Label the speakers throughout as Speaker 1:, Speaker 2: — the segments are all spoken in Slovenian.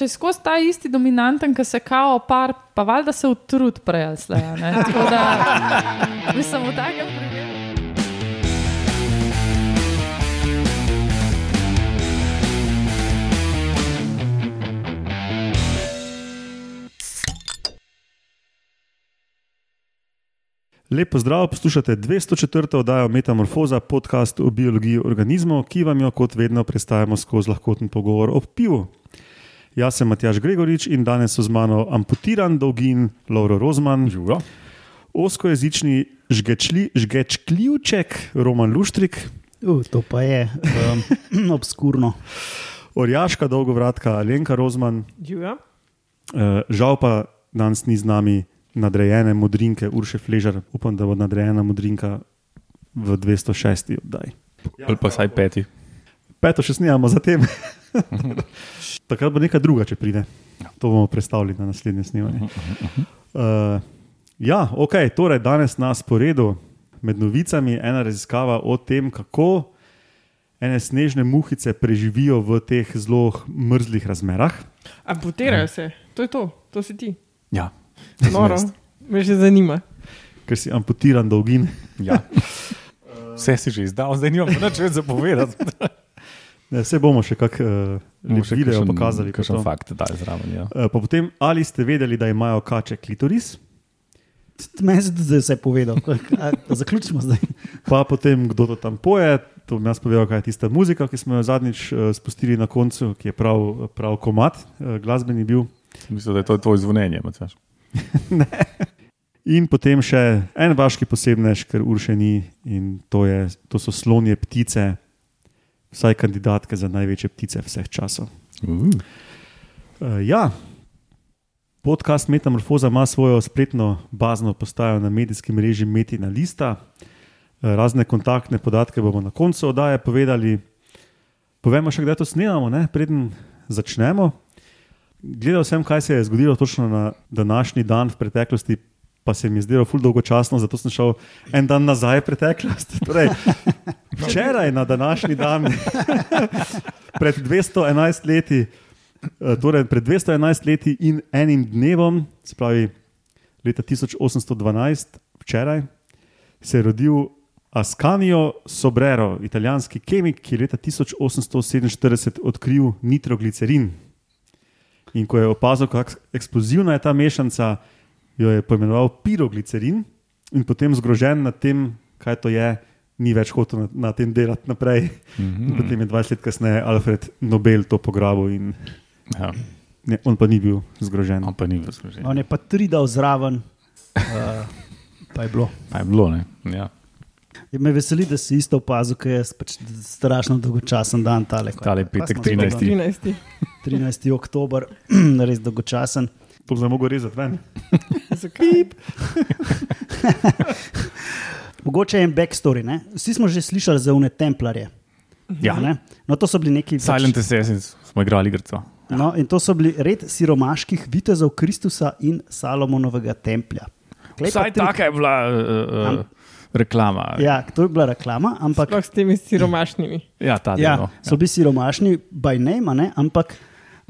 Speaker 1: če je skozi ta isti dominanten, ki se kao par, pa valjda se utrud prej ali slej. a ne. Tako da, mislim, v takem primeru.
Speaker 2: Lepo zdrav, poslušate 204. oddajo Metamorfoza, podcast o biologiji organizmov, ki vam jo kot vedno predstavljamo skozi lahkoten pogovor o pivu. Jaz sem Matjaš Gregorič in danes so z mano amputiran dolgin Lauro Rozman,
Speaker 3: Živo.
Speaker 2: oskojezični žgečli, žgečkljivček Roman Luštrik,
Speaker 4: Uh, to pa je um, obskurno.
Speaker 2: orjaška dolgovratka Alenka Rozman,
Speaker 1: Živijo.
Speaker 2: uh, žal pa danes ni z nami nadrejene modrinke Urše Fležar, upam, da bo nadrejena modrinka v 206. oddaji.
Speaker 3: Ali pa vsaj peti.
Speaker 2: Peto še snimamo, zatem. Takrat bo nekaj druga, če pride. To bomo predstavili na naslednje snemanje. Uh, ja, ok, torej danes na sporedu med novicami ena raziskava o tem, kako ene snežne muhice preživijo v teh zelo mrzlih razmerah.
Speaker 5: Amputirajo se, to je to, to si ti.
Speaker 3: Ja.
Speaker 5: Noro, me že zanima.
Speaker 2: Ker si amputiran dolgin.
Speaker 3: ja. Vse si že izdal, zdaj nimamo nič več zapovedati.
Speaker 2: Ne, Vse bomo še kak uh,
Speaker 3: Bomo še
Speaker 2: video
Speaker 3: kakšen-
Speaker 2: pokazali.
Speaker 3: Kakšen fakt daj zraven. Ja.
Speaker 2: Pa potem, ali ste vedeli, da imajo kače klitoris,
Speaker 4: Meni se zdaj vse povedal. Da zaključimo zdaj.
Speaker 2: pa potem, kdo to tam poje. To bom jaz povedal, kaj je tista muzika, ki smo jo zadnjič uh, spustili na koncu, ki je prav, prav komat, uh, glasbeni bil.
Speaker 3: Mislim, da je to tvoje zvonjenje. Matjaž.
Speaker 2: In potem še en vaški posebnež, ker urše ni, in to, je, to so slonje ptice, vsaj kandidatke za največje ptice vseh časov.
Speaker 3: Uh.
Speaker 2: Uh, ja, podcast Metamorfoza ima svojo spletno bazno postajo na medijskem mreži Metina Lista. Uh, razne kontaktne podatke bomo na koncu oddaje povedali. Povemo še, kdaj to snemamo, ne? preden začnemo. Gledal sem, kaj se je zgodilo točno na današnji dan v preteklosti, pa se mi je zdelo ful dolgočasno, zato sem šel en dan nazaj v preteklost. Torej, včeraj na današnji dan, pred 211 leti, eh, torej pred 211 leti in enim dnevom, se pravi leta 1812, včeraj, se je rodil Ascanio Sobrero, italijanski kemik, ki je leta 1847 odkril nitroglicerin. In ko je opazil, kako eksplozivna je ta mešanica, jo je poimenoval piroglicerin, in potem zgrožen nad tem, kaj to je, ni več hotel na, na tem delati naprej. In potem je 20 let kasneje Alfred Nobel to pograbil, in
Speaker 3: Ja.
Speaker 2: ne, on pa ni bil zgrožen.
Speaker 3: On pa ni bil zgrožen.
Speaker 4: On je pa tri dal zraven, uh, pa je bilo.
Speaker 3: A je bilo, ne? Ja.
Speaker 4: Je me veseli, da si isto opazil, ker je pač strašno dolgočasen dan tale.
Speaker 3: Tale petek,
Speaker 4: Kaj smo
Speaker 3: 13.
Speaker 4: zgodili?
Speaker 5: 13.
Speaker 4: 13. oktober, res dolgočasen.
Speaker 2: To bi lahko rezati ven.
Speaker 5: Zakaj?
Speaker 4: Mogoče je en backstory. Ne? Vsi smo že slišali za une templarje.
Speaker 3: Ja.
Speaker 4: Ne? No, to so bili neki.
Speaker 3: Silent Assassins smo igrali igrico.
Speaker 4: No, in to so bili red siromaških vitezov Kristusa in Salomonovega templja. Glej, pa
Speaker 3: Vsaj
Speaker 4: tri-
Speaker 3: taka je bila uh, uh, reklama.
Speaker 4: Ja, to je bila reklama, ampak
Speaker 5: Sploh s temi siromašnimi.
Speaker 3: ja ta del.
Speaker 4: ja,
Speaker 3: no.
Speaker 4: so bili siromašni, by name, a ne, ampak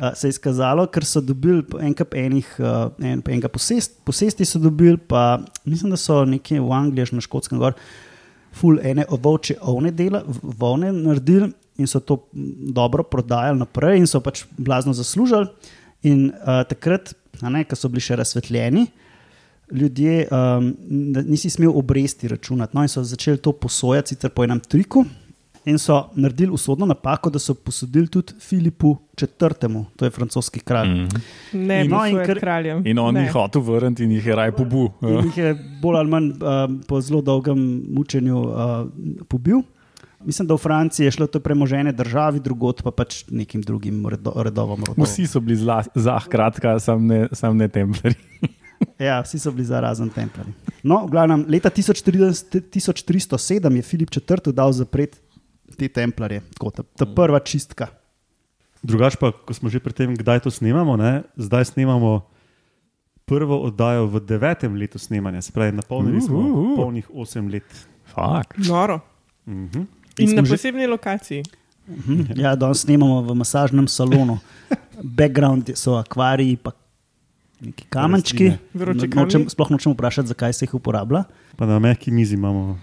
Speaker 4: uh, se je izkazalo, ker so dobili po enkrat enih, uh, en, enega posest, posesti, so dobili, pa mislim, da so nekje v Angliji, na Škotskem, gor, ful ene ovovče ovne dela, volne naredili in so to dobro prodajali naprej in so pač blazno zaslužili. In uh, takrat, ko so bili še razsvetljeni. Ljudje um, nisi smel obresti računati, no, in so začeli to posojati, sicer po enem triku, in so naredili usodno napako, da so posodili tudi Filipu IV., to je francoski kralj. Mm.
Speaker 5: Ne,
Speaker 4: In-
Speaker 5: no,
Speaker 4: in ker-
Speaker 5: kraljem.
Speaker 3: In on
Speaker 5: ne.
Speaker 3: ni hotel vrniti in jih je raj pobu.
Speaker 4: In jih je bolj ali manj um, po zelo dolgem mučenju uh, pobil. Mislim, da v Franciji je šlo to premoženje državi, drugot pa pač nekim drugim redo, redovom. Rodov.
Speaker 3: Vsi so bili zla, za, hkratka, sam ne, sam ne templari.
Speaker 4: Ja, vsi so bili za razen templari. No, v glavnem, leta 1430 1307 je Filip IV. dal zapret te templarje, tako ta, ta prva čistka.
Speaker 2: Drugač pa, ko smo že pri tem, kdaj to snemamo, ne? zdaj snemamo prvo oddajo v devetem letu snemanja, se pravi, napolnili smo
Speaker 3: Uh, uh, uh.
Speaker 2: polnih osem let.
Speaker 3: Fak.
Speaker 5: Noro.
Speaker 2: Mhm.
Speaker 5: In
Speaker 4: smo
Speaker 5: na
Speaker 4: že-
Speaker 5: posebni lokaciji.
Speaker 4: Mhm. Ja, danes snemamo v masažnem salonu. background so akvariji, pa neki kamenčki. No- nočem, sploh nočem vprašati, zakaj se jih uporablja.
Speaker 2: Pa na mehki mizi imamo.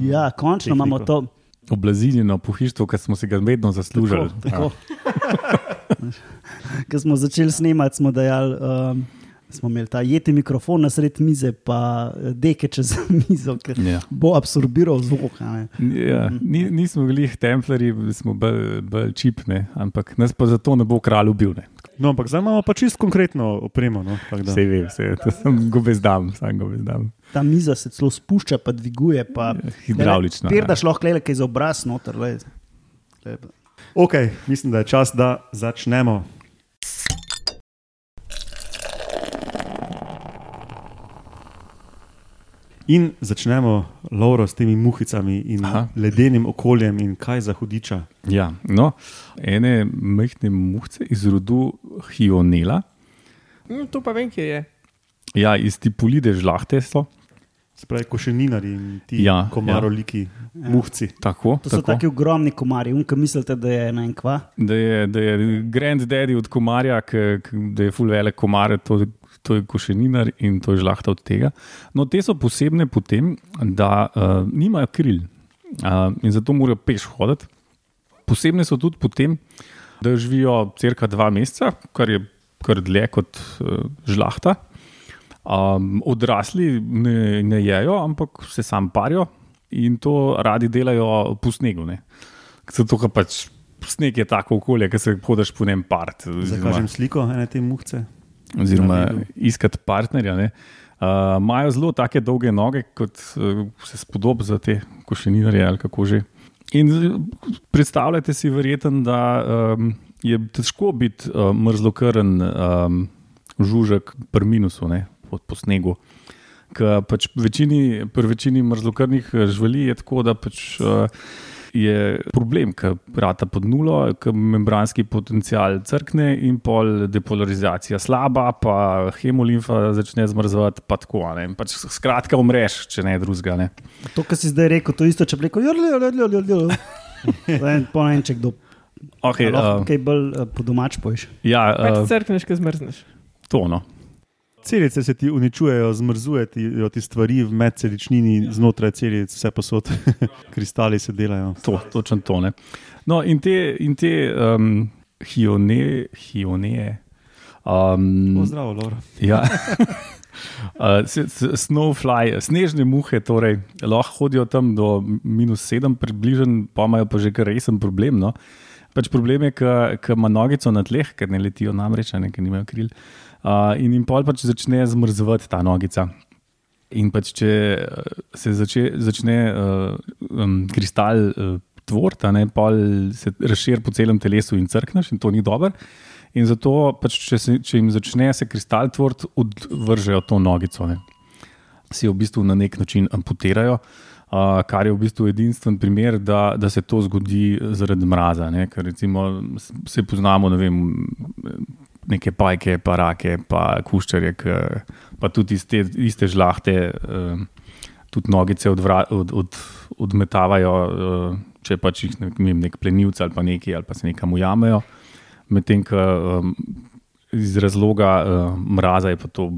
Speaker 4: Ja, končno imamo
Speaker 2: tehniko.
Speaker 4: to.
Speaker 3: Oblazinjeno pohištvo, ki smo si ga vedno zaslužili.
Speaker 4: Tako. Ko smo začeli snemati, smo dejali. Um, Smo imeli ta jeti mikrofon na sred mize, pa eh, deke čez mizo, ker
Speaker 3: Ja.
Speaker 4: bo absorbiral zvok.
Speaker 3: Ja, ni, nismo bili templarji, smo bolj, bolj čipni, ampak nas pa zato ne bo kralj ubil. Ne.
Speaker 2: No, ampak zdaj imamo pa čisto konkretno opremo. No.
Speaker 3: Vse vem, vse, to sem gobezdam, sam gobezdam.
Speaker 4: Ta miza se celo spušča, pa dviguje. Pa,
Speaker 3: Hidravlično.
Speaker 4: Perdaš lahko le kaj za obraz, noter. Le. Le.
Speaker 2: Ok, mislim, da je čas, da začnemo. In začnemo, Lauro, s temi muhicami in
Speaker 3: Aha.
Speaker 2: Ledenim okoljem, in kaj za hudiča.
Speaker 3: Ja, no, ene majhne muhce iz rodu Hionela,
Speaker 5: Mm, to pa vem, kje je.
Speaker 3: ja, iz Tipolide žlahte so.
Speaker 2: Spravi košeninari in ti
Speaker 3: Ja,
Speaker 2: komaroliki, ja. muhci.
Speaker 3: Tako,
Speaker 4: To so
Speaker 3: tako.
Speaker 4: taki ogromni komarji, unka mislite, da je na en kva.
Speaker 3: Da je, da je granddaddy od komarja, k, k, da je full velik komar, to, to je košeninar in to je žlahta od tega. No, te so posebne potem, da uh, nimajo kril uh, in zato morajo peš hoditi. Posebne so tudi potem, da živijo crka dva meseca, kar je kar dlje kot uh, žlahta. Um, odrasli ne, ne jejo, ampak se sam parijo in to radi delajo po snegu. Ne. Zato, ker pač sneg je tako okolje, ki se hodiš po njem part.
Speaker 2: Zakažem sliko ene te muhce.
Speaker 3: Oziroma iskati partnerja. ne. Uh, Imajo zelo take dolge noge, kot uh, se spodob za te košeninarje ali kako že. In predstavljajte si, verjeten, da um, je težko biti uh, mrzlokrn um, žužek pri minusu, ne, pod po snegu. Ker pač večini, pri večini mrzlokrvnih eh, živali je tako, da pač, uh, je problem, ker rata pod nulo, ker membranski potencial crkne in pol depolarizacija slaba, pa hemolimfa začne zmrzovati, pa tako. Pač, skratka, umreš, če ne drugega. Ne.
Speaker 4: To, kar si zdaj rekel, to isto, če bi rekel, joj, po enček do.
Speaker 3: Okay,
Speaker 4: Lahko
Speaker 3: uh,
Speaker 4: kaj bolj uh, po domač pojš.
Speaker 3: ja,
Speaker 5: Pač
Speaker 3: uh,
Speaker 5: crkneš, ki zmrzneš.
Speaker 3: to no.
Speaker 2: Celice se ti uničujejo, zmrzujejo ti stvari v medceličnini, znotraj celic, vse posod, kristali se delajo.
Speaker 3: To, točno to. Ne. No, in te, in te um, hione, hioneje. Um,
Speaker 2: Pozdrav, Laura.
Speaker 3: Ja. Uh, Snowfly, snežne muhe, torej, lahko hodijo tam do minus 7, približno, pa imajo pa že kar resen problem. No? Pač problem je, ker ima nogico na tleh, ker ne letijo namreč, ne, ker nimajo kril. Uh, in jim pol pač začne zmrzovati ta nogica. In pač, če eh, se zače, začne uh, um, kristal uh, tvoriti, a ne, pol se razširi po celem telesu in crkneš, in to ni dobro. In zato, pač, če, se, če jim začne se kristal tvoriti, odvržejo to nogico. Ne. Si jo v bistvu na nek način amputirajo, uh, kar je v bistvu edinstven primer, da, da se to zgodi zaradi mraza. Ne. Ker se poznamo, ne vem. Neke pajke, pa rake, pa kuščarje, pa tudi iz te iste žlahte, um, tudi nogice odvra, od, od, odmetavajo, uh, če pač jih ne nek plenilc ali pa neki, ali pa se nekam ujamejo. Medtem, ko um, iz razloga uh, mraza je pa to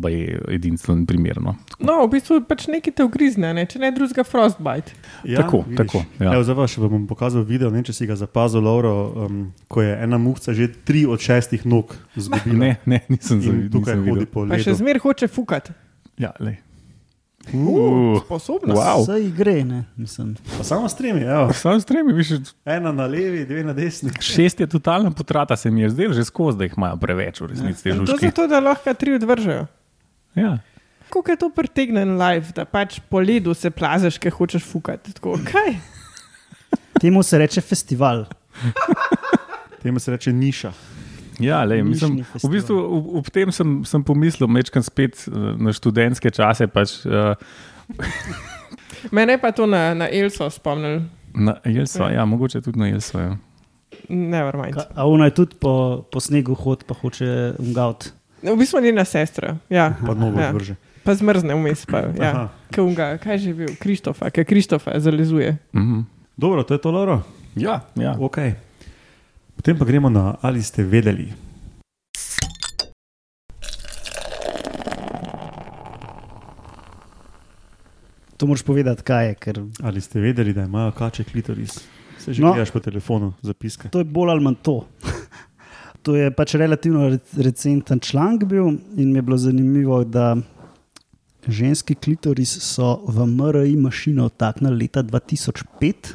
Speaker 3: edinstven primer. No.
Speaker 5: No, v bistvu pač nekaj te ugrizne, ne? če ne drugega frostbite.
Speaker 3: Tako,
Speaker 2: vidiš.
Speaker 3: tako, ja.
Speaker 2: Evo, zdaj pa še vam bom pokazal video, ne, če si ga zapazil, Lauro, um, ko je ena muhca že tri od šestih nog zgubila.
Speaker 3: Ne, ne, nisem zavidel.
Speaker 2: tukaj hodi po
Speaker 5: Pa še
Speaker 2: ledu.
Speaker 5: zmer hoče fukati.
Speaker 3: Ja, lej.
Speaker 5: Uh, sposobna.
Speaker 3: Wow.
Speaker 4: Vse igre, ne, mislim.
Speaker 2: Pa samo stremi, evo.
Speaker 3: Sam stremi, viš,
Speaker 2: ena na levi, dve na desni.
Speaker 3: šest je totalna potrata, se mi je zdelo že skozi, da jih imajo preveč v resnici
Speaker 5: In To zato, da lahko tri odvržejo.
Speaker 3: Ja.
Speaker 5: Kako je to pritegnjen live, da pač po ledu se plazaš, ker hočeš fukati. Tako, kaj?
Speaker 4: Temu se reče festival.
Speaker 2: Temu se reče niša.
Speaker 3: Ja, lej, mislim, v bistvu ob, ob tem sem, sem pomislil, mečkam spet eh, na študentske čase. Pač, uh,
Speaker 5: Mene pa to na, na Elso spomnil.
Speaker 3: na Jelso, ja, mogoče tudi na Jelso. Ja.
Speaker 5: Never mind.
Speaker 4: Ka- A ona je tudi po, po snegu hod, pa hoče umgaut.
Speaker 5: V bistvu njena sestra. Ja.
Speaker 2: Pa nogo
Speaker 5: Ja.
Speaker 2: odvrže.
Speaker 5: Pa zmrzne vmes. Pa, ja.
Speaker 2: Aha.
Speaker 5: Kaunga, kaj je že bil? Krištofa, ki Krištofa zalizuje.
Speaker 3: Mhm.
Speaker 2: Dobro, to je to, Lauro.
Speaker 3: ja, ja.
Speaker 2: Okay. Potem pa gremo na ali ste vedeli.
Speaker 4: To moraš povedati, kaj je. Ker...
Speaker 2: Ali ste vedeli, da imajo kače klitoris? Se že
Speaker 4: no,
Speaker 2: gledaš po telefonu, zapiske.
Speaker 4: To je bolj ali manj to. to je pač relativno recenten članek bil in mi je bilo zanimivo, da ženski klitoris so v MRI mašino odtaknili leta 2005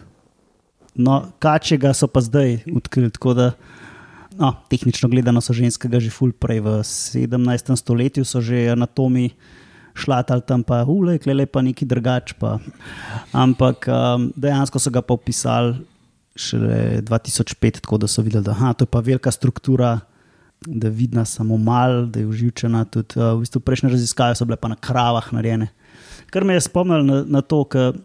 Speaker 4: no, kačega so pa zdaj odkrili. Da, no, tehnično gledano so ženskega že ful prej v 17. stoletju, so že anatomi šlatali tam, pa ule, klele pa neki drugač. Pa. Ampak um, dejansko so ga pa opisali šele 2005, tako da so videli, da aha, to je pa velika struktura. Da je vidna samo malo, da je uživčena. Tudi, uh, v bistvu prejšnje raziskave so bile pa na kravah narejene. Kar me je spomnilo na, na to, ker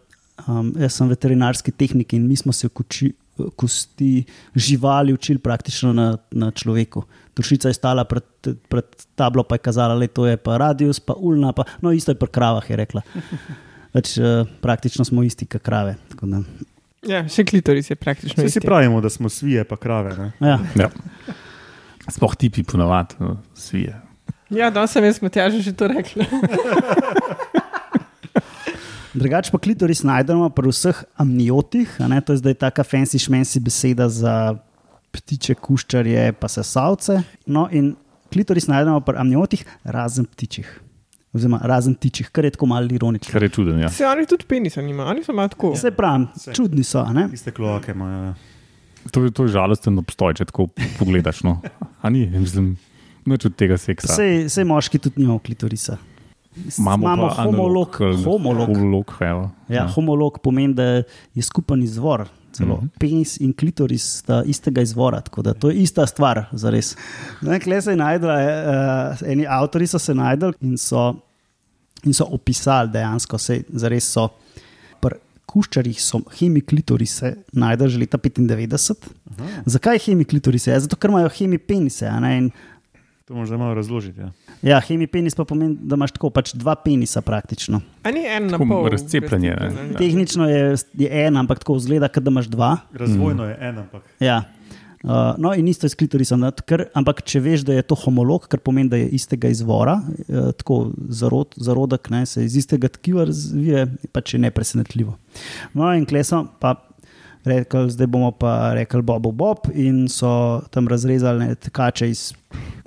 Speaker 4: um, jaz sem veterinarski tehnik in mi smo se kuči, kosti živali učili praktično na, na človeku. Dušica je stala pred, pred tablo, pa je kazala, da to je pa radius, pa ulna, pa, no isto je pri kravah, je rekla. Več, uh, praktično smo isti, kot krave. tako da,
Speaker 5: Ja, še klitoris je praktično.
Speaker 2: Vsi si pravimo, da smo svije, pa krave. Ne?
Speaker 4: Ja.
Speaker 3: Ja. Sploh tipi ponovadi, no, svije.
Speaker 5: Ja, da sem jaz, Matjaž, že to rekla.
Speaker 4: Drugače pa klitoris najdemo pri vseh amniotih, a ne, to je zdaj taka fancy šmensi beseda za ptiče, kuščarje, pa sesalce. No, in klitoris najdemo pri amniotih, razen ptičih. Oziroma, razen ptičih, kar je tako malo ironično.
Speaker 3: Kar je čuden. Ja.
Speaker 5: Se oni tudi penisa nimajo, oni so malo tako.
Speaker 4: Se pravi, čudni so. a ne?
Speaker 2: Iste kloake imajo. ja.
Speaker 3: To, je- to je žalosten obstoj, če tako pogledaš. No. A ni, mislim, noč od tega seksa.
Speaker 4: Sej, sej moški tudi nimajo klitorisa.
Speaker 3: Imamo,
Speaker 4: imamo homolog.
Speaker 3: analog,
Speaker 4: homolog.
Speaker 3: homolog evo.
Speaker 4: Ja, homolog pomeni, da je skupen izvor. Celo.
Speaker 3: Mhm.
Speaker 4: Penis in klitoris sta istega izvora, tako da to je ista stvar, za res. Kle se je najdela, uh, eni avtori so se najdel in so, in so opisali dejansko, se zares so. Pri kuščarjih so hemiklitorise najdel že leta 95. Aha. Zakaj hemiklitorise? Ja, zato, ker imajo hemipenise. in
Speaker 2: To zdaj malo razložiti. Ja.
Speaker 4: Ja, hemipenis pa pomeni, da imaš tako pač dva penisa praktično.
Speaker 5: A ni en na pol.
Speaker 3: razcepljenje, ne?
Speaker 5: razcepljen, ali?
Speaker 4: Tehnično je, je en, ampak tako zgleda, kot da imaš dva.
Speaker 2: Razvojno je en, ampak
Speaker 4: Ja. Uh, no, in isto je s klitorisom. ne, Ker, ampak če veš, da je to homolog, kar pomeni, da je istega izvora, uh, tako zarod, zarodek ne, se iz istega tkiva razvije, pač je nepresenetljivo. No, in klesom pa. Rekli, zdaj bomo pa rekli Bobo Bob, in so tam razrezali ne, tkače iz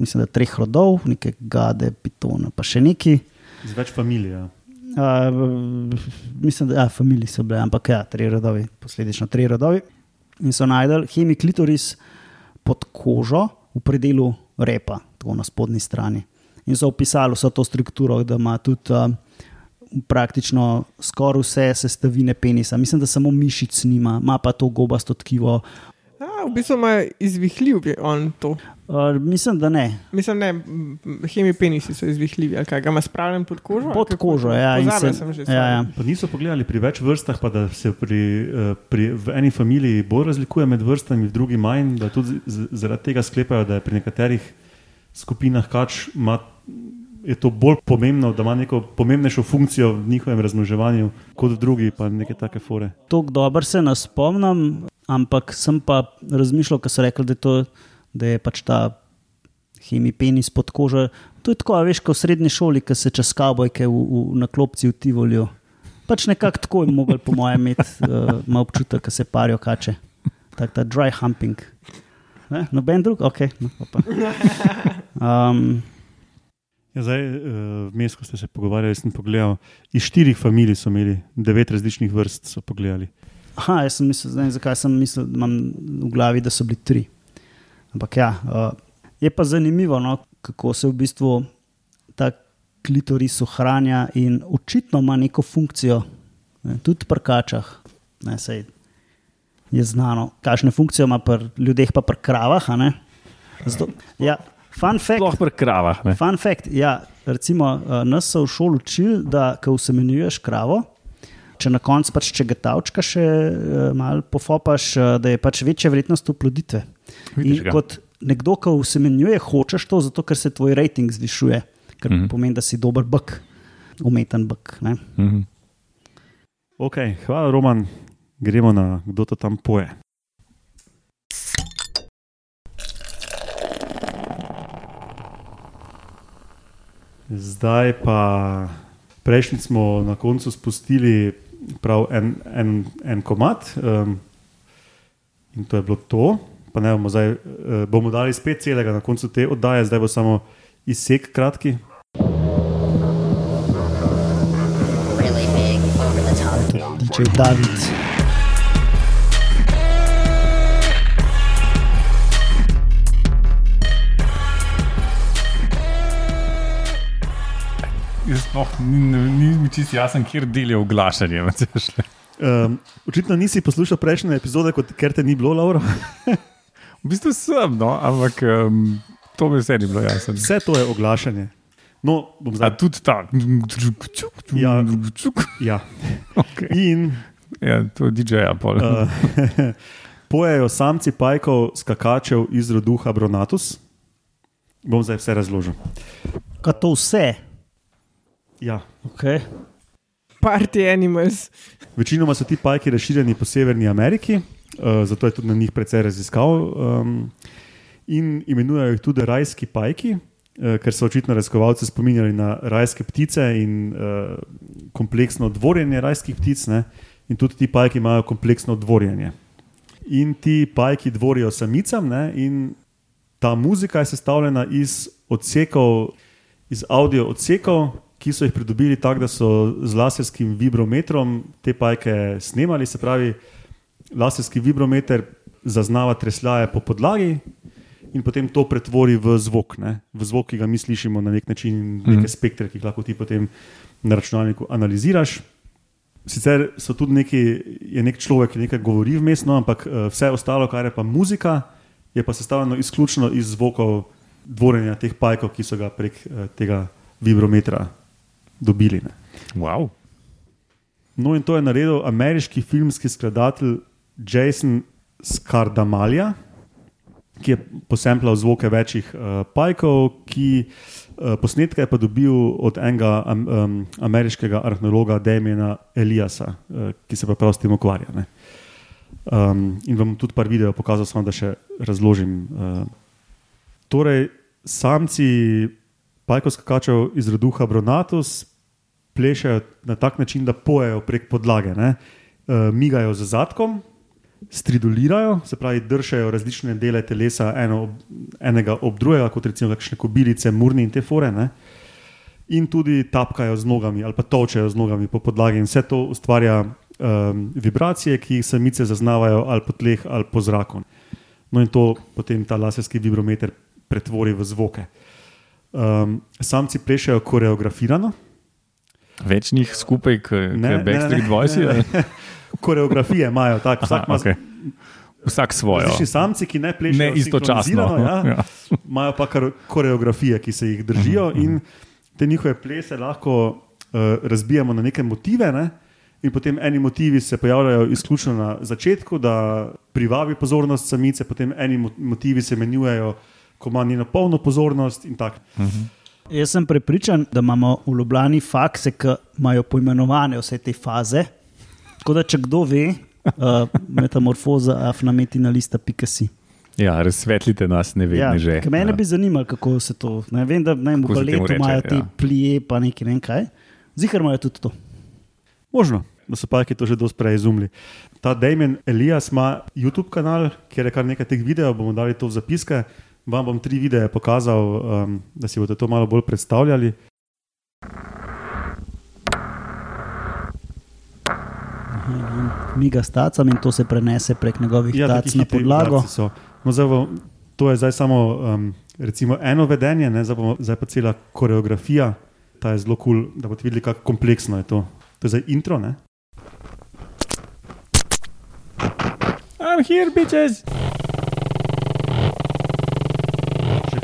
Speaker 4: mislim, treh rodov, nekaj gade, pitona, pa še neki.
Speaker 2: iz več familij. Ja.
Speaker 4: Uh, mislim, da ja, familiji so bile, ampak ja, tri rodovi, posledično tri rodovi. In so najdel hemiklitoris pod kožo v predelu repa, tako na spodnji strani. In so opisali vso to strukturo, da ima tudi uh, praktično skoraj vse sestavine penisa. Mislim, da samo mišic nima, ima pa to gobasto tkivo.
Speaker 5: A, v bistvu ima izvihljiv je on to.
Speaker 4: Uh, mislim, da ne.
Speaker 5: Mislim, ne, hemipenisi so izvihljivi, ali kaj ga ima spravljen pod kožo?
Speaker 4: Pod kožo, ja. in
Speaker 5: Pozabil
Speaker 4: se-
Speaker 5: sem že.
Speaker 4: ja, ja.
Speaker 2: Pa niso pogledali pri več vrstah, pa da se pri, eh, pri, v eni familiji bolj razlikuje med vrstami, v drugi manj, da tudi zaradi tega sklepajo, da je pri nekaterih skupinah kač ima, je to bolj pomembno, da ima neko pomembnejšo funkcijo v njihovem razmnoževanju kot v drugi, pa neke take fore.
Speaker 4: Tako dobro se ne spomnim, ampak sem pa razmišljal, ko so rekli, da to, da je pač ta hemipenis pod kožo. To je tako, a veš, kot v srednji šoli, ki se čez kavbojke v, v, na klopci v Tivolju. Pač nekako tako je mogel, po mojem, imeti uh, občutek, ko se parijo kače. Tak ta dry humping. Ne? Noben drug, ok. No, pa pa. um,
Speaker 2: Ja, zdaj, eh, vmes, ko ste se pogovarjali, sem pogledal, iz štirih familij so imeli, devet različnih vrst so pogledali.
Speaker 4: Aha, jaz sem mislil, ne zakaj sem mislil, da imam v glavi, da so bili tri. Ampak ja, uh, je pa zanimivo, no, kako se v bistvu ta klitoris ohranja in očitno ima neko funkcijo, ne, tudi pri kačah. Ne, sej je znano, kakšne funkcije ima pri ljudeh, pa pri kravah. Zato, ja, fun fact.
Speaker 3: Sploh pri kravah. Ne?
Speaker 4: Fun fact, ja, recimo, uh, nas so v šoli učili, da ko usemenjuješ kravo, če na koncu pač če ga tavčka še uh, malo pofopaš, uh, da je pač večja vrednost oploditve. In
Speaker 3: ga.
Speaker 4: kot nekdo, ki usemenjuje, hočeš to, zato ker se tvoj rating zvišuje, kar mm. -hmm. pomeni, da si dober bik, umeten bik. ne.
Speaker 3: Mhm.
Speaker 2: Ok, hvala, Roman. Gremo na kdo to tam poje. Zdaj pa Prejšnji smo na koncu spustili prav en, en, en komat um, in to je bilo to. Pa ne bomo zdaj, uh, bomo dali spet celega na koncu te oddaje, zdaj bo samo izsek kratki.
Speaker 6: really big, over the top.
Speaker 4: DJ David.
Speaker 3: Jaz sploh ni, ni mi čisto jasen, kjer del je oglašanje.
Speaker 2: Um, očitno nisi poslušal prejšnje epizode, kot, ker te ni bilo, Laura.
Speaker 3: V bistvu sem, no, ampak um, to mi vse ni bilo jasno.
Speaker 2: Vse to je oglašanje. No, bom
Speaker 3: A
Speaker 2: zdaj.
Speaker 3: tudi ta.
Speaker 2: Ja. Ja.
Speaker 3: Okay.
Speaker 2: In
Speaker 3: Ja, to je DJ-ja. pol.
Speaker 2: uh, pojejo samci pajkov, skakačev iz rodu Habronatus. Bom zdaj vse razložil.
Speaker 4: Kaj to vse?
Speaker 2: Ja.
Speaker 4: Okay.
Speaker 5: Party animals.
Speaker 2: Večinoma so ti pajki razširjeni po Severni Ameriki, uh, zato je tudi na njih precej raziskav. Um, in imenujejo jih tudi rajski pajki, uh, ker so očitno raziskovalci spominjali na rajske ptice in uh, kompleksno dvorjenje rajskih ptic. Ne? In tudi ti pajki imajo kompleksno dvorjenje. In ti pajki dvorijo samicam, ne? in ta muzika je sestavljena iz odsekov, iz audio odsekov, ki so jih pridobili tako, da so z laserskim vibrometrom te pajke snemali. Se pravi, laserski vibrometer zaznava tresljaje po podlagi in potem to pretvori v zvok, ne? v zvok, ki ga mi slišimo na nek način, neke spektre, ki jih lahko ti potem na računalniku analiziraš. Sicer so tudi neki, je nek človek, ki nekaj govori vmes, no, ampak eh, vse ostalo, kar je pa muzika, je pa sestavljeno izključno iz zvokov dvorjenja teh pajkov, ki so ga prek eh, tega vibrometra dobili. Ne.
Speaker 3: Wow.
Speaker 2: No, in to je naredil ameriški filmski skladatelj Jason Skardamalja, ki je posemplal zvoke večjih uh, pajkov, ki uh, posnetke je pa dobil od enega um, um, ameriškega arheologa Damiena Eliasa, uh, ki se pa prav s tem ukvarja. ne. Um, in vam tudi par videov pokazal, samo da še razložim. Uh, torej, samci pajkov skakačev iz rodu Habronatus plešejo na tak način, da pojejo prek podlage, ne? uh, migajo z zadkom, stridulirajo, se pravi, držijo različne dele telesa eno ob, enega ob drugega, kot recimo kakšne kobilice, murni in te fore. Ne? In tudi tapkajo z nogami ali pa točejo z nogami po podlagi, in vse to ustvarja um, vibracije, ki jih samice zaznavajo ali po tleh ali po zraku. No, in to potem ta laserski vibrometer pretvori v zvoke. Um, samci plešajo koreografirano,
Speaker 3: Več njih skupaj, kot Backstreet Boys.
Speaker 2: ne, ne. Koreografije imajo tako, vsak ima
Speaker 3: okay. Vsak svojo.
Speaker 2: Različni samci, ki ne plešejo
Speaker 3: Ne istočasno.
Speaker 2: Ja,
Speaker 3: Ja.
Speaker 2: imajo pa kar koreografije, ki se jih držijo,
Speaker 3: Mhm,
Speaker 2: in te njihove plese lahko uh, razbijamo na neke motive. Ne? In potem eni motivi se pojavljajo izključno na začetku, da privabi pozornost samice, potem eni mo- motivi se menjujejo, ko ima njeno polno pozornost in tako.
Speaker 4: Jaz sem prepričan, da imamo v Ljubljani fakse, ki imajo poimenovane vse te faze. Tako da, če kdo ve, uh, metamorfoza afnametina lista pikasi.
Speaker 3: Ja, razsvetlite nas, ne vem,
Speaker 4: Ja,
Speaker 3: že.
Speaker 4: mene
Speaker 3: Ja.
Speaker 4: bi zanimalo, kako se to. Ne vem, da ne, v baletu imajo te
Speaker 3: ja.
Speaker 4: plije, pa nekaj ne vem kaj. Zihar imajo tudi to.
Speaker 2: Možno, da so pajki to že dosti prej izumili. Ta Damien Elias ima YouTube kanal, kjer je kar nekaj teh videov, bomo dali to v zapiske. Vam bom tri videe pokazal, um, da si boste to malo bolj predstavljali.
Speaker 4: Miga s tacam in to se prenese prek njegovih ja, tac na podlago.
Speaker 2: No, zdaj to je zdaj samo um, recimo eno vedenje, ne, zdaj, bomo, zdaj pa cela koreografija. Ta je zelo kul, cool, da boste videli, kako kompleksno je to. To je zdaj intro. Ne?
Speaker 3: I'm here, bitches.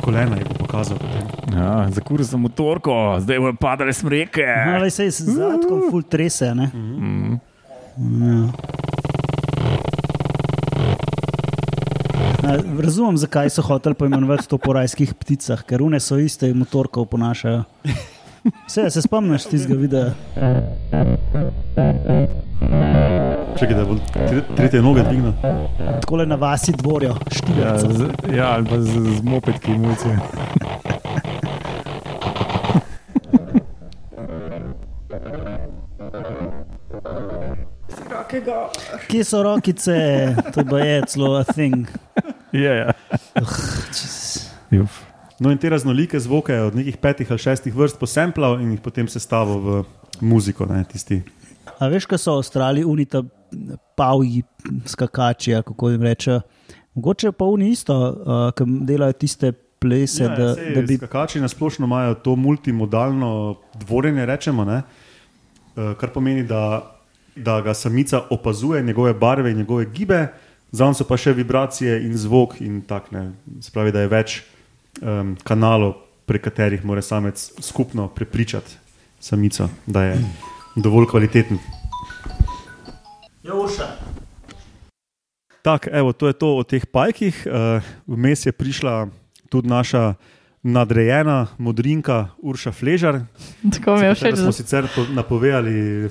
Speaker 2: Kolena je pokazal. Potem.
Speaker 3: Ja, Zakuril sem motorko, zdaj bo padale smreke.
Speaker 4: Ali se z zadkom full trese. Ne?
Speaker 3: Mm.
Speaker 4: Ja. A, Razumem, zakaj so hoteli poimenovati to po rajskih pticah, ker une so iste motorkov ponašajo. Vse, se spomniš tistega videa?
Speaker 2: Čekaj, da bo tretje noge dvignil.
Speaker 4: Tako le na vasi dvorijo,
Speaker 3: štiri.
Speaker 4: Ja,
Speaker 3: z, ja, ali pa z, z
Speaker 5: mopetki imucije.
Speaker 4: Kje so rokice, to je celo a thing.
Speaker 3: Ja,
Speaker 4: ja.
Speaker 3: Oh,
Speaker 2: no, in te raznolike zvoke od nekih petih ali šestih vrst posemplal in jih potem sestavil v muziko, ne, tisti
Speaker 4: A veš, kaj so v Avstraliji, unita pavji, skakači, ali kako jim reče. Mogoče pa oni isto, uh, ki delajo tiste plese, ja, da,
Speaker 2: saj
Speaker 4: da bi.
Speaker 2: Skakači na splošno imajo to multimodalno dvorjenje, rečemo, ne? Eh, kar pomeni, da, da ga samica opazuje, njegove barve in njegove gibe, zraven so pa še vibracije in zvok, in tak, ne. Se pravi, da je več um, kanalov, prek katerih mora samec skupno prepričati samico, da je dovolj kvaliteten. Tak, evo, to je to o teh pajkih. Uh, vmes je prišla tudi naša nadrejena modrinka Urša Fležar.
Speaker 1: Tako mi je všeč.
Speaker 2: Da smo sicer po- napovedali uh,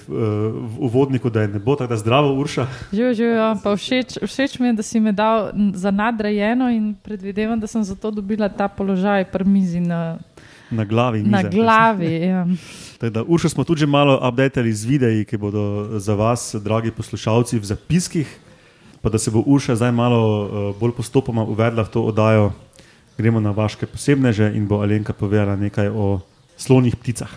Speaker 2: v uvodniku, da je ne bo tako da zdravo, Urša.
Speaker 1: Živijo, živijo, pa všeč, všeč mi je, da si me dal za nadrejeno in predvidevam, da sem zato dobila ta položaj pri mizi na,
Speaker 2: Na glavi.
Speaker 1: na
Speaker 2: mize.
Speaker 1: glavi. Ja.
Speaker 2: Tako Da, Urša smo tudi že malo updated z videi, ki bodo za vas, dragi poslušalci, v zapiskih. Pa da se bo Urša zdaj malo uh, bolj postopoma uvedla v to oddajo, gremo na vaše posebneže in bo Alenka povedala nekaj o slonih pticah.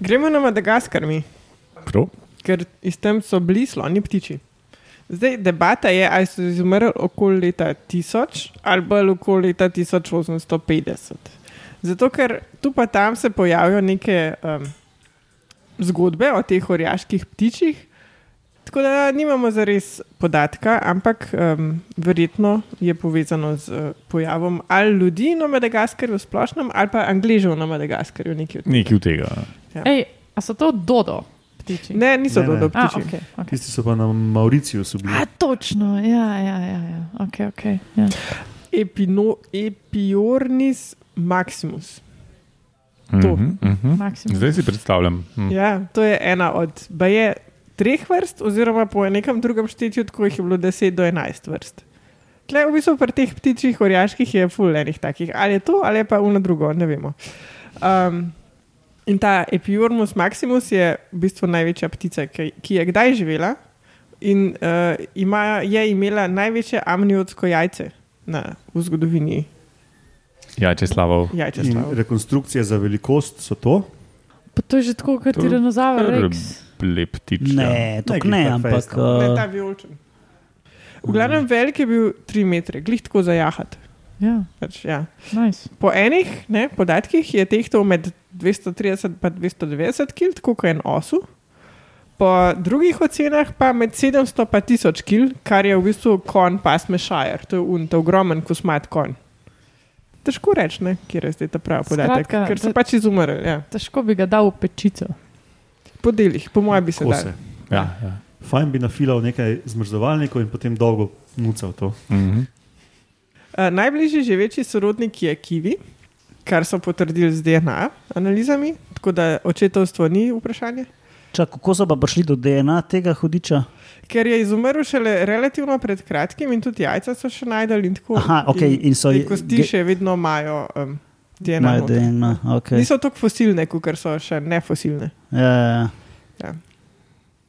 Speaker 5: Gremo na Madagaskar, mi,
Speaker 3: Prav?
Speaker 5: ker iz tam so bili sloni ptiči. Zdaj, debata je, ali so izumrli okoli leta 1000 ali bolj okoli leta 1850. Zato, ker tu pa tam se pojavijo neke um, zgodbe o teh orjaških ptičih, tako da nimamo zares podatka, ampak um, verjetno je povezano z uh, pojavom ali ljudi na Madagaskarju v splošnem, ali pa Angležev na Madagaskarju. nekaj od tega.
Speaker 3: Nekaj od tega.
Speaker 1: Ej, a so to dodo ptiči?
Speaker 5: Ne, niso
Speaker 2: Ne, ne.
Speaker 5: dodo
Speaker 1: A,
Speaker 5: ptiči.
Speaker 1: okay, okay.
Speaker 2: Tisti so pa na Mauriciju bili.
Speaker 1: A, točno, ja, ja, ja. ja. Okay, okay, ja.
Speaker 5: Epino, epiornis maximus. To.
Speaker 3: Mhm, mhm.
Speaker 1: Maksimum.
Speaker 3: Zdaj si predstavljam. Mhm.
Speaker 5: Ja, to je ena od baje, treh vrst, oziroma po nekem drugem štetju, tako jih je bilo 10 do 11 vrst. Tle, v bistvu pri teh ptičjih orjaških je full enih takih. Ali je to, ali je pa uno drugo, ne vemo. Um, in ta Epiormus maximus je v bistvu največja ptica, ki, ki je kdaj živela in uh, ima, je imela največje amniotsko jajce na, v zgodovini
Speaker 3: Ja, če slavo.
Speaker 2: In
Speaker 5: jajčestva.
Speaker 2: rekonstrukcije za velikost so to.
Speaker 1: Pa to je že tako, kot tiranozaver
Speaker 3: kar
Speaker 1: Rex.
Speaker 3: Lep ptič.
Speaker 4: Ne,
Speaker 2: Ne,
Speaker 4: to ne,
Speaker 2: tak
Speaker 4: ampak.
Speaker 2: fejst,
Speaker 5: Ne,
Speaker 4: Uh,
Speaker 5: ta vijoličen. V glavnem velik je bil 3 metre, glih tako za jahat.
Speaker 1: Ja,
Speaker 5: Pač, ja.
Speaker 1: nice.
Speaker 5: Po enih ne, podatkih je tehtal med 230 in 290 kg, tako kot en osu. Po drugih ocenah pa med 700 in 1000 kg, kar je v bistvu konj pasme Shire, to je un, to je ogromen kosmat konj. Težko reči, ne, kje je zdaj ta pravi podatek,
Speaker 1: Skratka,
Speaker 5: ker so
Speaker 1: da-
Speaker 5: pač izumrli. Ja.
Speaker 1: Težko bi ga dal v pečico.
Speaker 5: Po delih, po mojem, bi se dal.
Speaker 3: Ja, ja.
Speaker 2: Fajn bi nafilal nekaj zmrzovalnikov in potem dolgo nucal to.
Speaker 3: Mhm.
Speaker 5: Uh, najbližji živeči sorodnik je kiwi, kar so potrdili z DNA analizami, tako da očetovstvo ni vprašanje.
Speaker 4: čak, kako so pa prišli do DNA tega hudiča?
Speaker 5: Ker je izumrl šele relativno pred kratkim in tudi jajca so še najdel. In tako,
Speaker 4: Aha, okej, in so
Speaker 5: te
Speaker 4: je-
Speaker 5: kosti še vedno imajo um, DNA.
Speaker 4: DNA, okay.
Speaker 5: Niso tako fosilne, kot so še nefosilne.
Speaker 4: ja, ja.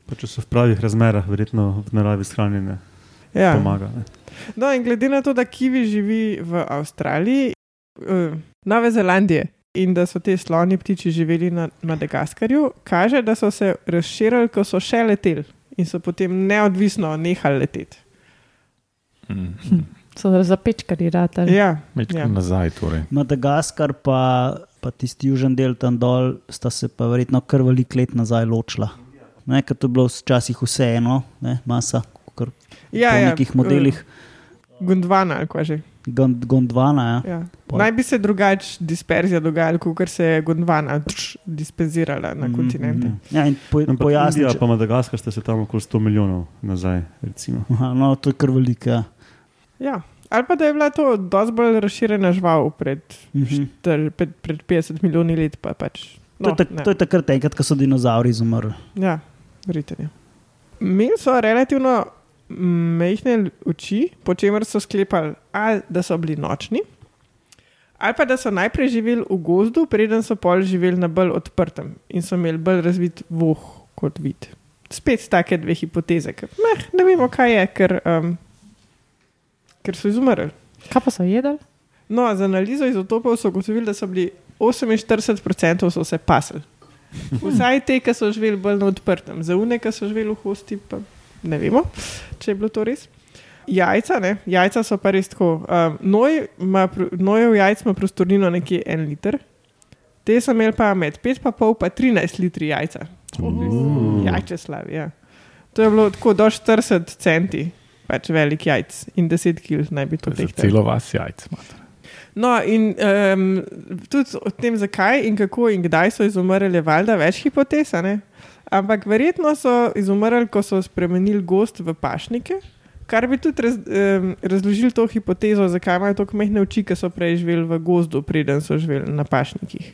Speaker 2: Pa če so v pravih razmerah, verjetno v naravi shranjene,
Speaker 5: Ja.
Speaker 2: pomaga. Ne?
Speaker 5: No, in glede na to, da kiwi živi v Avstraliji, uh, Nove Zelandije in da so te sloni ptiči živeli na Madagaskarju, kaže, da so se razširili, ko so še leteli in so potem neodvisno nehali leteti.
Speaker 3: Mhm.
Speaker 1: So zapečkali ratali.
Speaker 5: Ja, ja.
Speaker 3: nazaj. Torej.
Speaker 4: Madagaskar pa, pa tisti južni del tam dol, sta se pa verjetno kar velik let nazaj ločila. Ne, ker to je bilo včasih vseeno, ne, masa, kar
Speaker 5: ja,
Speaker 4: po
Speaker 5: ja,
Speaker 4: nekih modelih,
Speaker 5: Uh, Gondvana ali kaj že.
Speaker 4: Gond- Gondvana. Ja.
Speaker 5: Ja. Naj bi se drugače disperzija dogajala, kot se je Gondvana tš, disperzirala na kontinente.
Speaker 4: Mhm. Ja, in po,
Speaker 2: Ampak
Speaker 4: pojasni,
Speaker 2: Indija
Speaker 4: če-
Speaker 2: pa Madagaskar sta se tam okoli 100 milijonov nazaj. Recimo.
Speaker 4: Aha, no, to je kar veliko. Ja.
Speaker 5: Ja. Ali pa da je bila to dosti bolj razširjena žival pred,
Speaker 4: Mhm.
Speaker 5: šter, pred, pred 50 milijoni let. Pa pač.
Speaker 4: To, je tak,
Speaker 5: ne.
Speaker 4: to je takrat, enkrat, ko so dinozauri izumrli.
Speaker 5: Ja, verjete. Ja. Imeli so relativno majhne oči, po čemer so sklepali, ali da so bili nočni, Ali pa da so najprej živeli v gozdu, preden so pol živeli na bolj odprtem in so imeli bolj razvit voh kot vid. Spet take dve hipoteze, ker meh, ne vemo, kaj je, ker, um, ker so izumrli.
Speaker 1: Kaj pa so jedli?
Speaker 5: No, z analizo izotopov so ugotovili, da so bili 48% so se pasli. Vsaj te, ki so živeli bolj na odprtem, za une, ki so živeli v hosti, pa ne vemo, če je bilo to res. Jajca, ne? jajca so pa res tako. Um, noj, ima, nojev jajc ima prostornino nekje en liter, te so imeli pa med 5,5 pa 13 litri jajca. Jajče slavi. Ja. To je bilo tako do 40 centi, pač velik jajc in 10 kg naj bi to
Speaker 3: To je za
Speaker 5: tehtalo.
Speaker 3: celo vas jajc. mater.
Speaker 5: No, in um, tudi o tem, zakaj in kako in kdaj so izumrli, valjda več hipotez. ne? Ampak verjetno so izumrli, ko so spremenili gost v pašnike, kar bi tudi raz, um, razložil to hipotezo, zakaj imajo tako mehne oči, ki so prej živeli v gozdu, preden so živeli na pašnikih.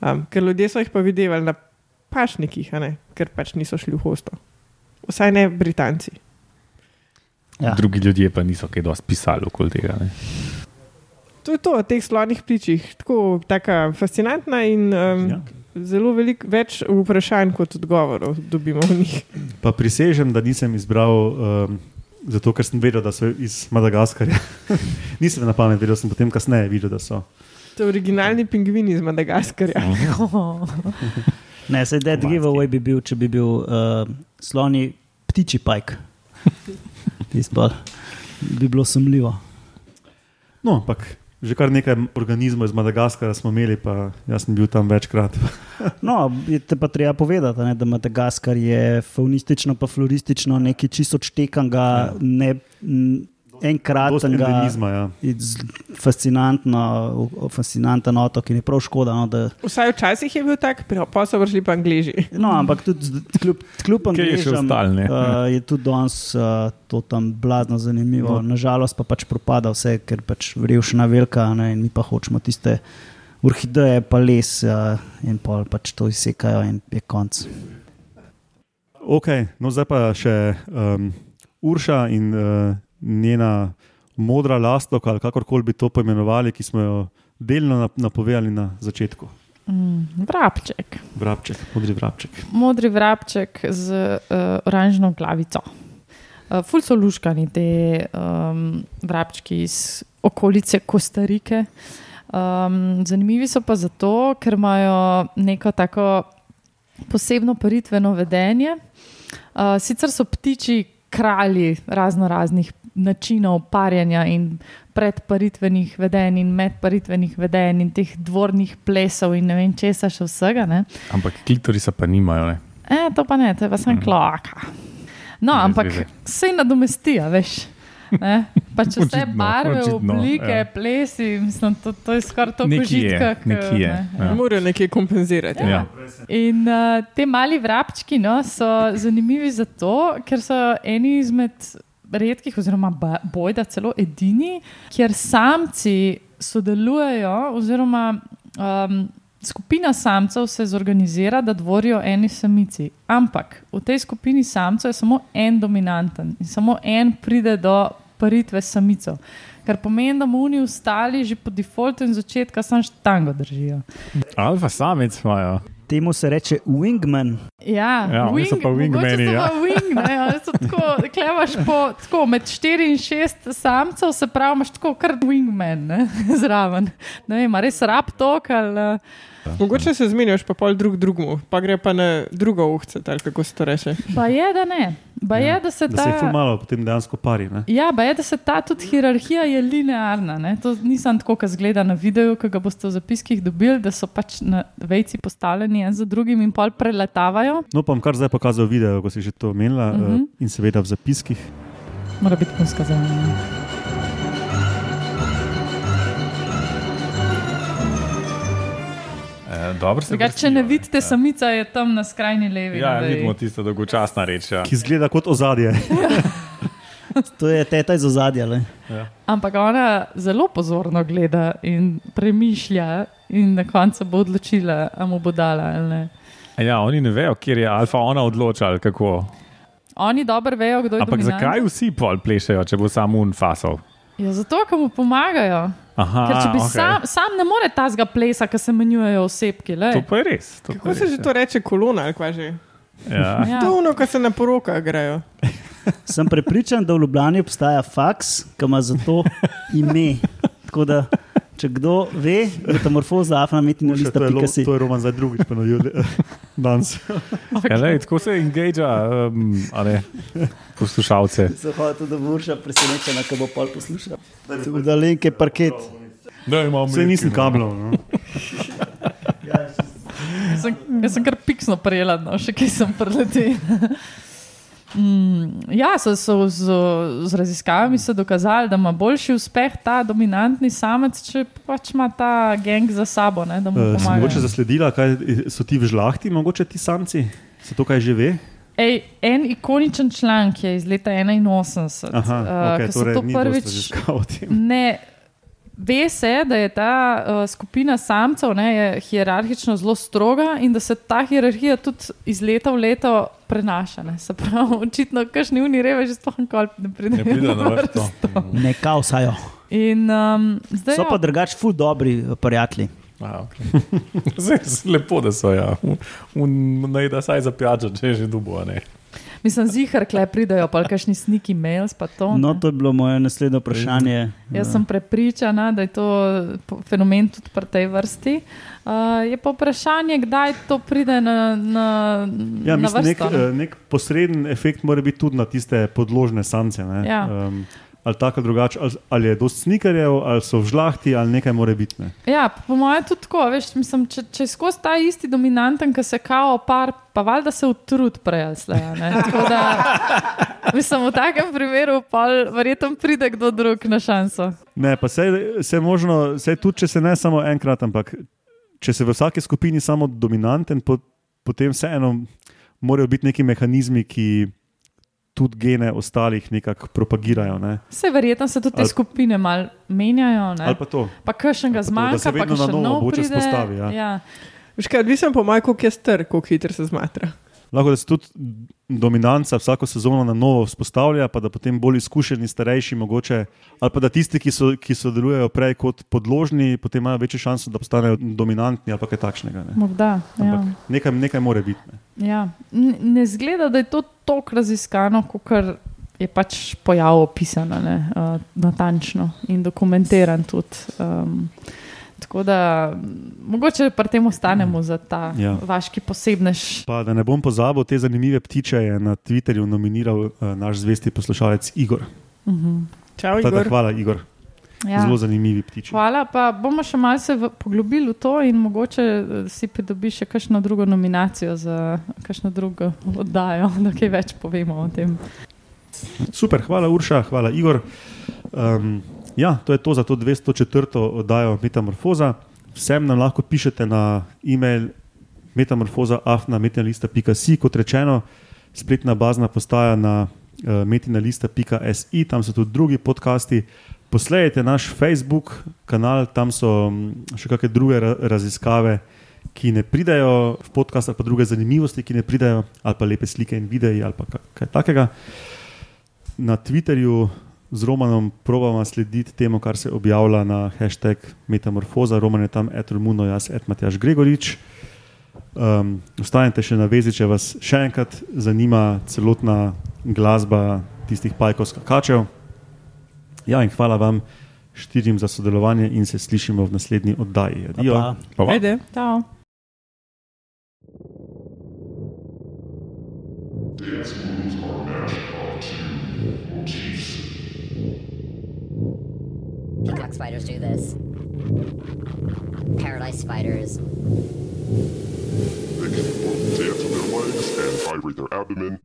Speaker 5: Um, ker ljudje so jih pa videli na pašnikih, a ne? ker pač niso šli v hosto. Vsaj ne Britanci.
Speaker 4: Ja.
Speaker 3: Drugi ljudje pa niso kaj dosti pisali okoli tega. Ne?
Speaker 5: To je to o teh slonih pličih. Tako taka fascinantna in um,
Speaker 2: Ja.
Speaker 5: Zelo veliko več vprašanj kot odgovorov dobimo v njih.
Speaker 2: Pa prisežem, da nisem izbral, um, zato ker sem vedel, da so iz Madagaskarja. nisem na pamet vedel, sem potem kasneje videl, da so.
Speaker 5: To je originalni pingvini iz Madagaskarja.
Speaker 4: Ne, se dead giveaway bi bil, če bi bil uh, sloni ptiči pajk. Tisto bi bilo sumljivo.
Speaker 2: No, ampak že kar nekaj organizmov iz Madagaskarja smo imeli, pa jaz sem bil tam večkrat.
Speaker 4: No, te pa treba povedati, ne, da Madagaskar je faunistično, pa floristično nekaj čisto odštekanga,
Speaker 2: Ja.
Speaker 4: ne enkratnega.
Speaker 2: endemizma, ja.
Speaker 4: fascinanten otok in je prav škoda. No, da,
Speaker 5: Vsaj včasih je bil tak, pa so prišli pa angliži.
Speaker 4: no, ampak tudi kljub, kljub
Speaker 3: Kaj je
Speaker 4: uh, je tudi danes uh, to tam blazno zanimivo.
Speaker 2: No.
Speaker 4: No. Nažalost pa pač propada vse, ker pač revščina velika ne, in mi pa hočemo tiste orhideje, pa les uh, in pol pač to izsekajo in je konc.
Speaker 2: Ok, no zdaj pa še um, Urša in uh, njena modra lastovka, ali kakorkoli bi to poimenovali, ki smo jo delno nap- napovedali na začetku.
Speaker 1: Mm, vrabček.
Speaker 2: Vrabček, modri vrabček.
Speaker 1: Modri vrabček z uh, oranžno glavico. Uh, ful so luškani te um, vrabčki iz okolice Kostarike. Um, zanimivi so pa zato, ker imajo neko tako posebno paritveno vedenje. Uh, sicer so ptiči kralji razno raznih načinov parjanja in predparitvenih vedenj in medparitvenih vedenj in teh dvornih plesov in ne vem česa še vsega. Ne?
Speaker 3: Ampak klitorisa pa nimajo. Ne?
Speaker 1: E, to pa ne, to je pa samo kloaka. No,
Speaker 3: Brez
Speaker 1: ampak
Speaker 3: veze.
Speaker 1: vse nadomestijo, veš. Ne? Pač vse
Speaker 3: Očitno,
Speaker 1: barve,
Speaker 3: očitno,
Speaker 1: oblike,
Speaker 3: ja.
Speaker 1: plesi, mislim, to, to je skoraj to k-
Speaker 3: nekje je,
Speaker 1: ne,
Speaker 3: ja.
Speaker 5: Morajo nekaj kompenzirati.
Speaker 3: Ja.
Speaker 1: In uh, te mali vrabčki no, so zanimivi zato, ker so eni izmed redkih, oziroma bojda celo edini, kjer samci sodelujejo, oziroma um, skupina samcev se zorganizira, da dvorijo eni samici. Ampak v tej skupini samcev je samo en dominanten in samo en pride do paritve samicev. Kar pomeni, da mu oni ostali že po defaultu in začetka samo štango držijo.
Speaker 3: Alfa samec imajo.
Speaker 4: Temu se reče wingman.
Speaker 1: Ja,
Speaker 3: Ja, oni so pa wingmani,
Speaker 1: so
Speaker 3: ja.
Speaker 1: pa Wing, ne, oni so tako, klevaš po, tako, med 4 in 6 samcev, se pravi, imaš tako kar wingman ne, zraven. Ne vem, a res rab tok ali.
Speaker 5: Mogoče se zmeniš, pa pol drug drugmu, pa gre pa na drugo uhce, kako se to reče.
Speaker 1: Pa je, da ne. Pa je, da se
Speaker 2: Da
Speaker 1: ta.
Speaker 2: se ful malo potem dejansko pari. Ne?
Speaker 1: Ja, pa je, da se ta tudi hierarhija je linearna. Ne? To nisem tako, kot zgleda na videu, ki ga boste v zapiskih dobili, da so pač na vejci postavljeni en za drugim in pol preletavajo.
Speaker 2: No, pa bom kar zdaj pokazal video, ko si že to omenila uh
Speaker 1: Mhm.
Speaker 2: -huh. in seveda v zapiskih.
Speaker 1: Mora biti punska za
Speaker 3: dobro se
Speaker 1: Drugače, če ne vidite, samica je tam na skrajni levi.
Speaker 3: Ja,
Speaker 1: na veji.
Speaker 3: vidimo tisto dolgočasna reč. Ja.
Speaker 2: Ki izgleda kot ozadje.
Speaker 4: To je teta iz ozadja. le.
Speaker 1: Ampak ona zelo pozorno gleda in premišlja, in na koncu bo odločila, ali mu bo dala ali ne.
Speaker 3: ja, oni ne vejo, kje je alfa ona odloča kako.
Speaker 1: Oni dobro vejo, kdo je
Speaker 3: Ampak
Speaker 1: dominanten.
Speaker 3: zakaj vsi pol plešejo, če bo samo un fasal?
Speaker 1: Ja, zato, ker mu pomagajo.
Speaker 3: Aha,
Speaker 1: Ker če bi okay. sam, sam ne more tazga plesa, ki se menjujejo osebki. lej.
Speaker 3: To pa je res. to pa
Speaker 5: Kako
Speaker 3: je
Speaker 5: se
Speaker 3: res,
Speaker 5: že to reče, kolona ali kva že?
Speaker 3: Ja.
Speaker 1: Ja.
Speaker 5: To je ono, kar se na porokah grejo.
Speaker 4: Sem prepričan, da v Ljubljani obstaja faks, ki ima za to ime. Tako da, če kdo ve, metamorfoza afna, metina
Speaker 2: Še,
Speaker 4: lista,
Speaker 2: to, je, lo-
Speaker 4: pika si.
Speaker 2: to je Roman zdaj drugič ponovil danes.
Speaker 3: Ja, lej, tako se engagea um, a ne, poslušalce.
Speaker 4: Se hoče tudi Burša presenečena, ko bo pol poslušal. Da lenke parket.
Speaker 3: Da, imamo
Speaker 2: Vse nisem kablov. No.
Speaker 1: Sem, jaz sem kar piksno prijela, no, še kaj sem preletel. Mm, ja, so, so z, z raziskavami se dokazali, da ima boljši uspeh ta dominantni samec, če pač ima ta geng za sabo. Ne,
Speaker 2: Uh,
Speaker 1: pomaga.
Speaker 2: mogoče zasledila, kaj so ti v žlahti, mogoče ti samci. Se to kaj že ve?
Speaker 1: Ej, en ikoničen članek je iz leta 81.
Speaker 2: Aha,
Speaker 1: eh,
Speaker 2: okay,
Speaker 1: ko so
Speaker 2: torej
Speaker 1: to prvič. Ne, ve se, da je ta uh, skupina samcev ne, je hierarhično zelo stroga in da se ta hierarhija tudi iz leta v leto prenaša. Ne. Se pravi, očitno, kakšni uni reveži sploh nikoli ne pridejo.
Speaker 3: Ne pride na
Speaker 1: vrsto.
Speaker 3: vrsto.
Speaker 4: Ne kaosajo.
Speaker 1: In um, zdaj
Speaker 4: So pa drugač ful dobri eh, prijatelji.
Speaker 3: A, okay. Zdaj, lepo, da so. Ja. Naj da saj za pijačo, če je že dubo. ne.
Speaker 1: Mislim, zihar, kle pridajo pa kakšni sniki mails, pa to.
Speaker 4: No,
Speaker 1: ne.
Speaker 4: to je bilo moje naslednje vprašanje.
Speaker 1: Jaz sem prepričana, da je to fenomen tudi pri tej vrsti. Uh, je pa vprašanje, kdaj to pride na, na,
Speaker 2: Ja,
Speaker 1: na
Speaker 2: mislim, nek,
Speaker 1: vrsto. ne.
Speaker 2: eh, nek posreden efekt mora biti tudi na tiste podložne samce. ne.
Speaker 1: Ja.
Speaker 2: Um, ali tako ali drugače, ali, ali je dosti snikarjev, ali so v žlahti, ali nekaj more biti. Ne.
Speaker 1: Ja, po mojem tudi tako. Veš, mislim, če, če je skozi ta isti dominanten, ki se kao par, pa valjda se utrud prej ali slej. a ne. Tako da, mislim, v takem primeru pa verjetno pride kdo drug na šanso.
Speaker 2: Ne, pa se je možno, sej tudi če se ne samo enkrat, ampak če se v vsaki skupini samo dominanten, po, potem vseeno morajo biti neki mehanizmi, ki tudi gene ostalih nekako propagirajo. Ne?
Speaker 1: Vse verjetno se tudi te
Speaker 2: Ali-
Speaker 1: skupine malo menjajo. ne.
Speaker 2: Ali pa to.
Speaker 1: Pa kakšen ga
Speaker 2: Ali pa to, da
Speaker 1: zmanjka,
Speaker 2: se
Speaker 1: pa kakšen
Speaker 2: novo
Speaker 1: nov
Speaker 2: mogoče
Speaker 1: pride.
Speaker 2: vzpostavi, ja.
Speaker 1: Ja.
Speaker 5: Veš kaj, odvisen po maju, koliko je star, koliko hitro se zmatra.
Speaker 2: Lahko da se tudi dominanca vsako sezono na novo vzpostavlja, pa da potem bolj izkušeni, starejši, mogoče, ali pa da tisti, ki, so, ki sodelujejo prej kot podložni, potem imajo večjo šanso, da postanejo dominantni ali kaj takšnega. Ne.
Speaker 1: Morda. Ja.
Speaker 2: Ampak nekaj, nekaj more biti. Ne.
Speaker 1: Ja. N- Ne zgleda, da je to tako raziskano, kot je pač pojav opisan, uh, natančno in dokumentiran tudi. Um, tako da mogoče pri tem ostanemo za ta
Speaker 2: Ja.
Speaker 1: vaški posebnež.
Speaker 2: Pa da ne bom pozabil, te zanimive ptiče je na Twitterju nominiral uh, naš zvesti poslušalec Igor.
Speaker 5: Čau,
Speaker 2: Tada,
Speaker 5: Igor.
Speaker 2: hvala, Igor.
Speaker 1: Ja.
Speaker 2: Zelo zanimivi ptiči.
Speaker 1: Hvala, pa bomo še malce v- poglobili v to in mogoče eh, si pridobiš še kakšno drugo nominacijo za kakšno drugo oddajo, da kaj več povemo o tem.
Speaker 2: Super, hvala Urša, hvala Igor. Um, ja, to je to za to 204. oddajo Metamorfoza. Vsem nam lahko pišete na e-mail metamorfoza.afna.metinalista.si. Kot rečeno, spletna bazna postaja na uh, metinalista.si, tam so tudi drugi podcasti. Poslejte naš Facebook kanal, tam so mm, še kakšne druge ra raziskave, ki ne pridajo v podcast, ali pa druge zanimivosti, ki ne pridajo, ali pa lepe slike in videi, ali pa ka- kaj takega na Twitterju z Romanom probamo slediti temu, kar se objavlja na hashtag Metamorfoza. Roman je tam, Etrumuno, jaz, Etmatjaš Gregorič. Um, ostanite še na vezi, če vas še enkrat zanima celotna glasba tistih pajkov skakačev. Ja, in hvala vam štirim za sodelovanje in se slišimo v naslednji oddaji. Adijo.
Speaker 4: Pa,
Speaker 3: Pa va.
Speaker 5: Ajde.
Speaker 1: Ciao.
Speaker 6: Peacock spiders do this. Paradise spiders.
Speaker 7: They can dance on their legs and vibrate their abdomen.